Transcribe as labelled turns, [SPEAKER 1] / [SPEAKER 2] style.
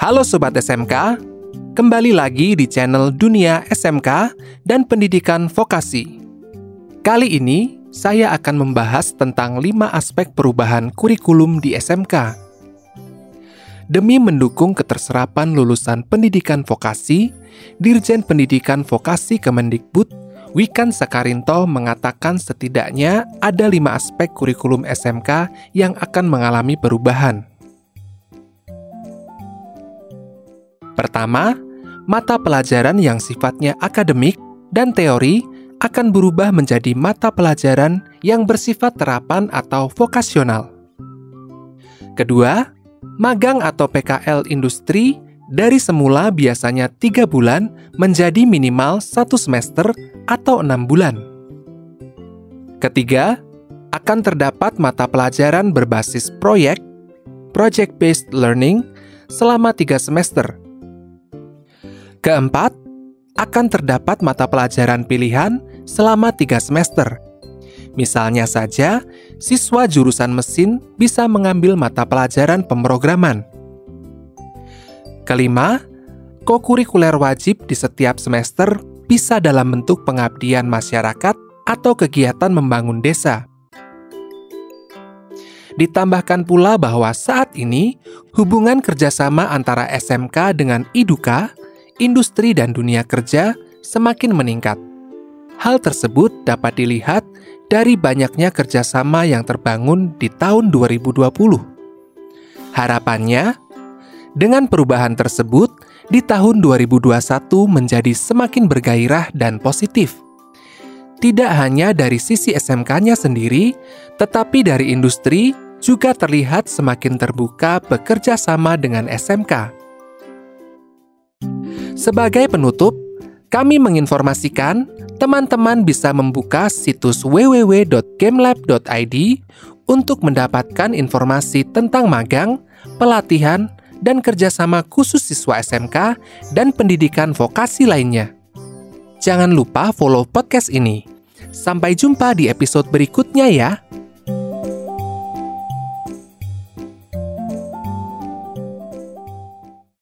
[SPEAKER 1] Halo Sobat SMK, kembali lagi di channel Dunia SMK dan Pendidikan Vokasi. Kali ini, saya akan membahas tentang lima aspek perubahan kurikulum di SMK. Demi mendukung keterserapan lulusan pendidikan vokasi, Dirjen Pendidikan Vokasi Kemendikbud Wikan Sakarinto mengatakan setidaknya ada lima aspek kurikulum SMK yang akan mengalami perubahan. Pertama, mata pelajaran yang sifatnya akademik dan teori akan berubah menjadi mata pelajaran yang bersifat terapan atau vokasional. Kedua, magang atau PKL industri dari semula biasanya tiga bulan menjadi minimal satu semester atau enam bulan. Ketiga, akan terdapat mata pelajaran berbasis proyek, project-based learning, selama tiga semester. Keempat, akan terdapat mata pelajaran pilihan selama tiga semester. Misalnya saja, siswa jurusan mesin bisa mengambil mata pelajaran pemrograman Kelima, kokurikuler wajib di setiap semester bisa dalam bentuk pengabdian masyarakat atau kegiatan membangun desa. Ditambahkan pula bahwa saat ini hubungan kerjasama antara SMK dengan IDUKA, industri dan dunia kerja semakin meningkat. Hal tersebut dapat dilihat dari banyaknya kerjasama yang terbangun di tahun 2020. Harapannya, dengan perubahan tersebut, di tahun 2021 menjadi semakin bergairah dan positif. Tidak hanya dari sisi SMK-nya sendiri, tetapi dari industri juga terlihat semakin terbuka bekerja sama dengan SMK. Sebagai penutup, kami menginformasikan teman-teman bisa membuka situs www.gamelab.id untuk mendapatkan informasi tentang magang, pelatihan, dan kerjasama khusus siswa SMK dan pendidikan vokasi lainnya. Jangan lupa follow podcast ini. Sampai jumpa di episode berikutnya ya.